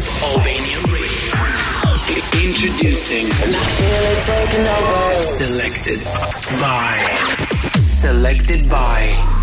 Albanian Radio. Introducing. Selected by. Selected by. Selected by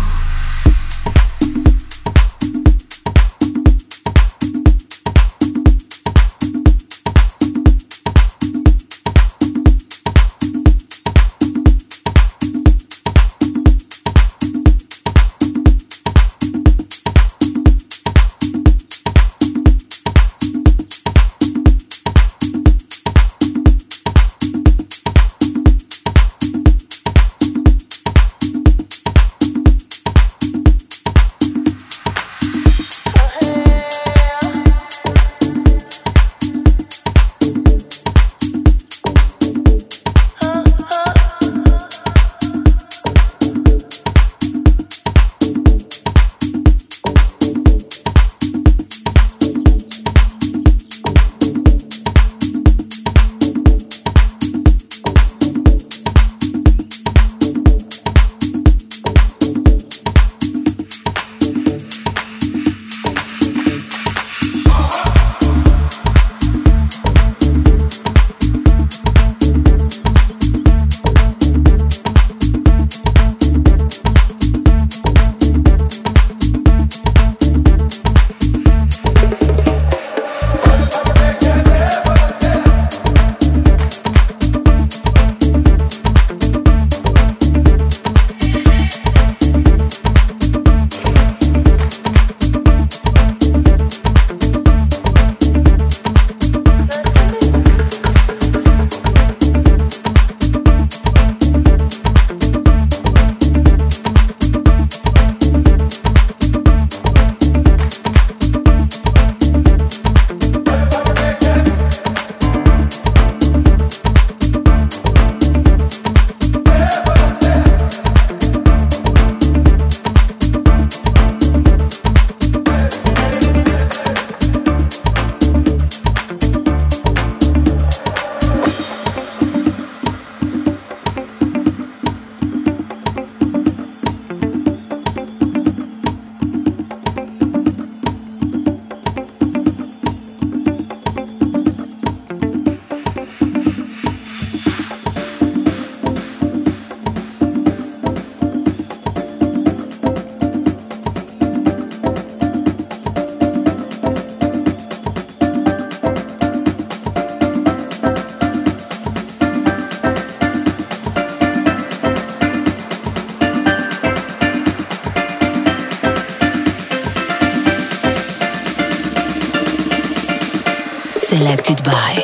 selected by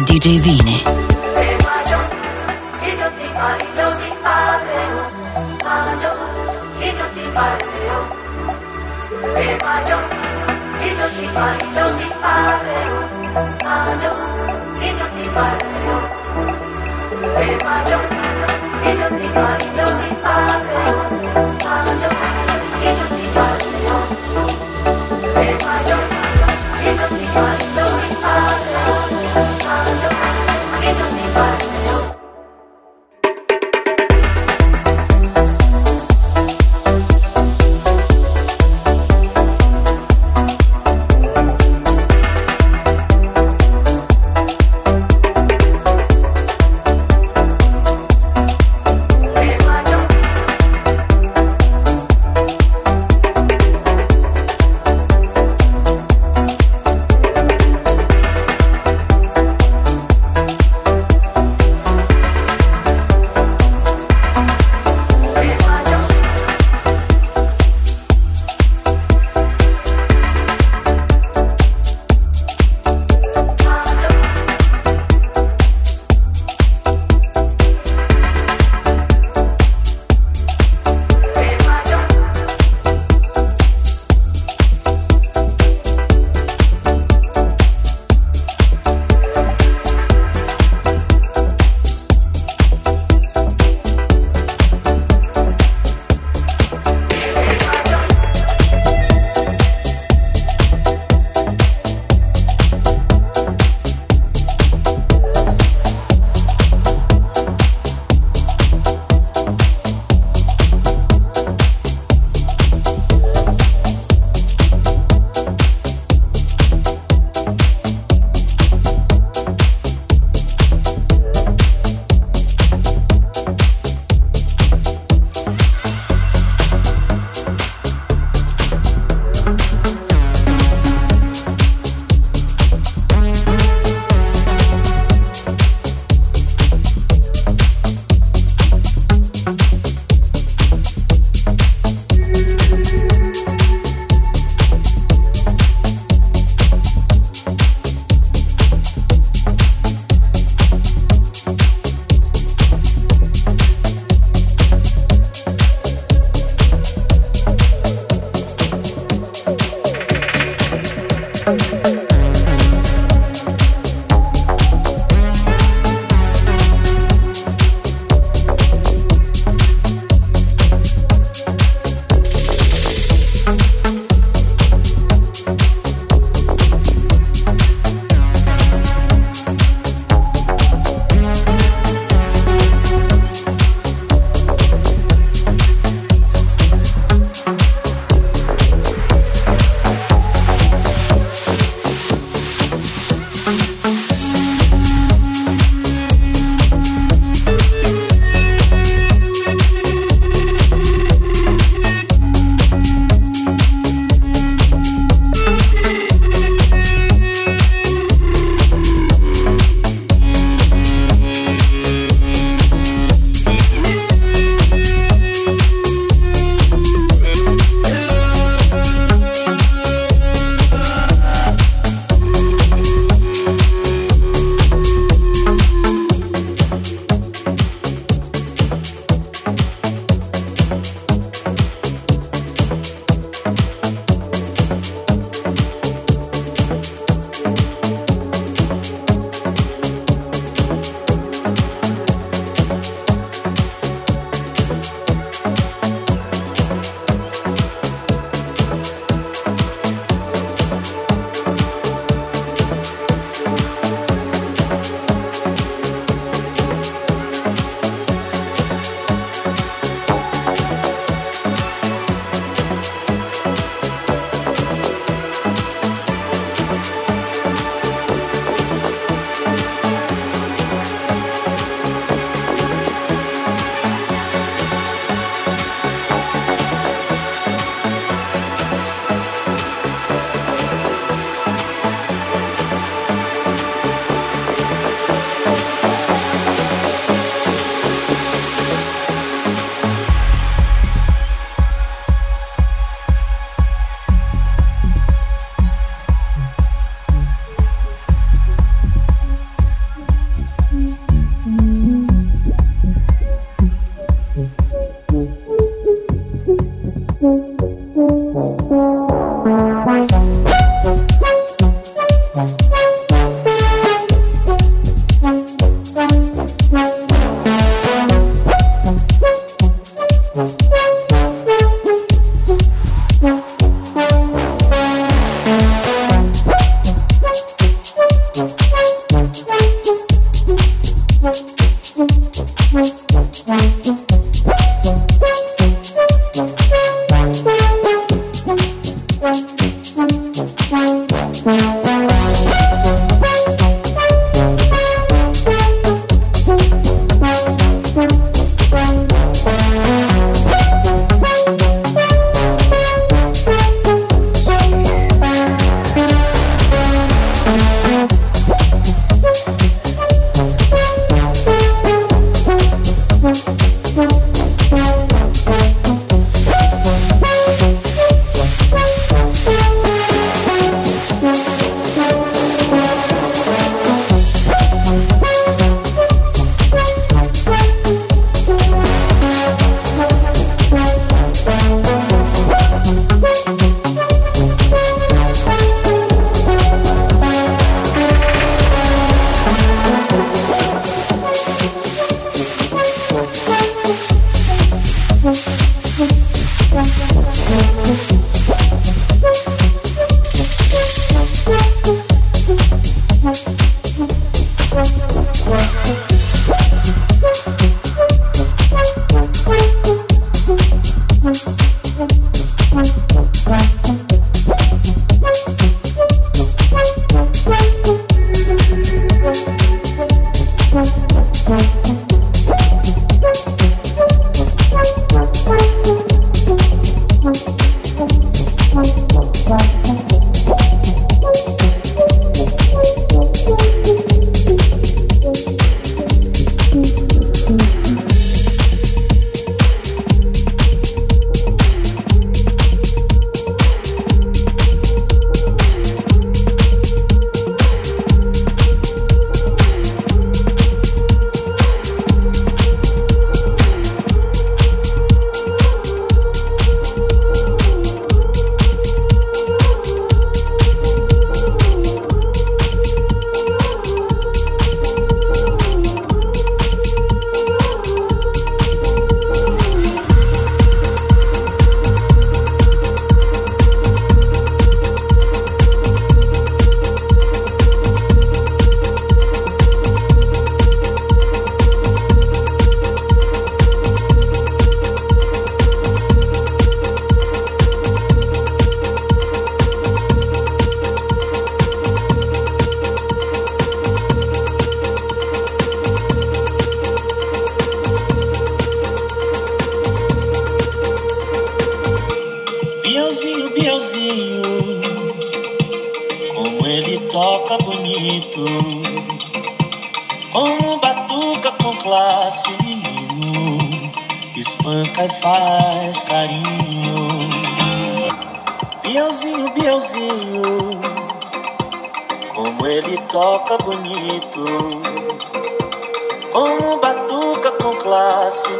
DJ Vini.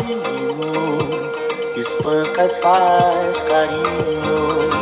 menino, espanca e faz carinho.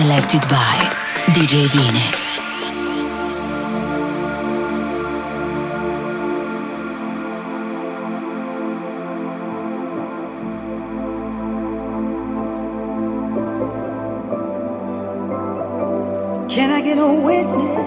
Selected by DJ Vine. Can I get a witness?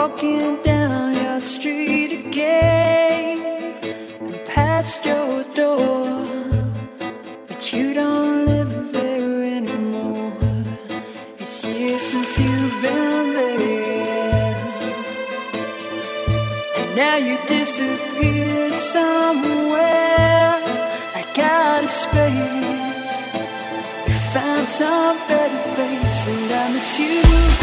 walking down your street again and past your door, but you don't live there anymore. It's years since you've been there, and now you disappeared somewhere like out of space. You found some better place, and I miss you.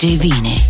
DJ Vini.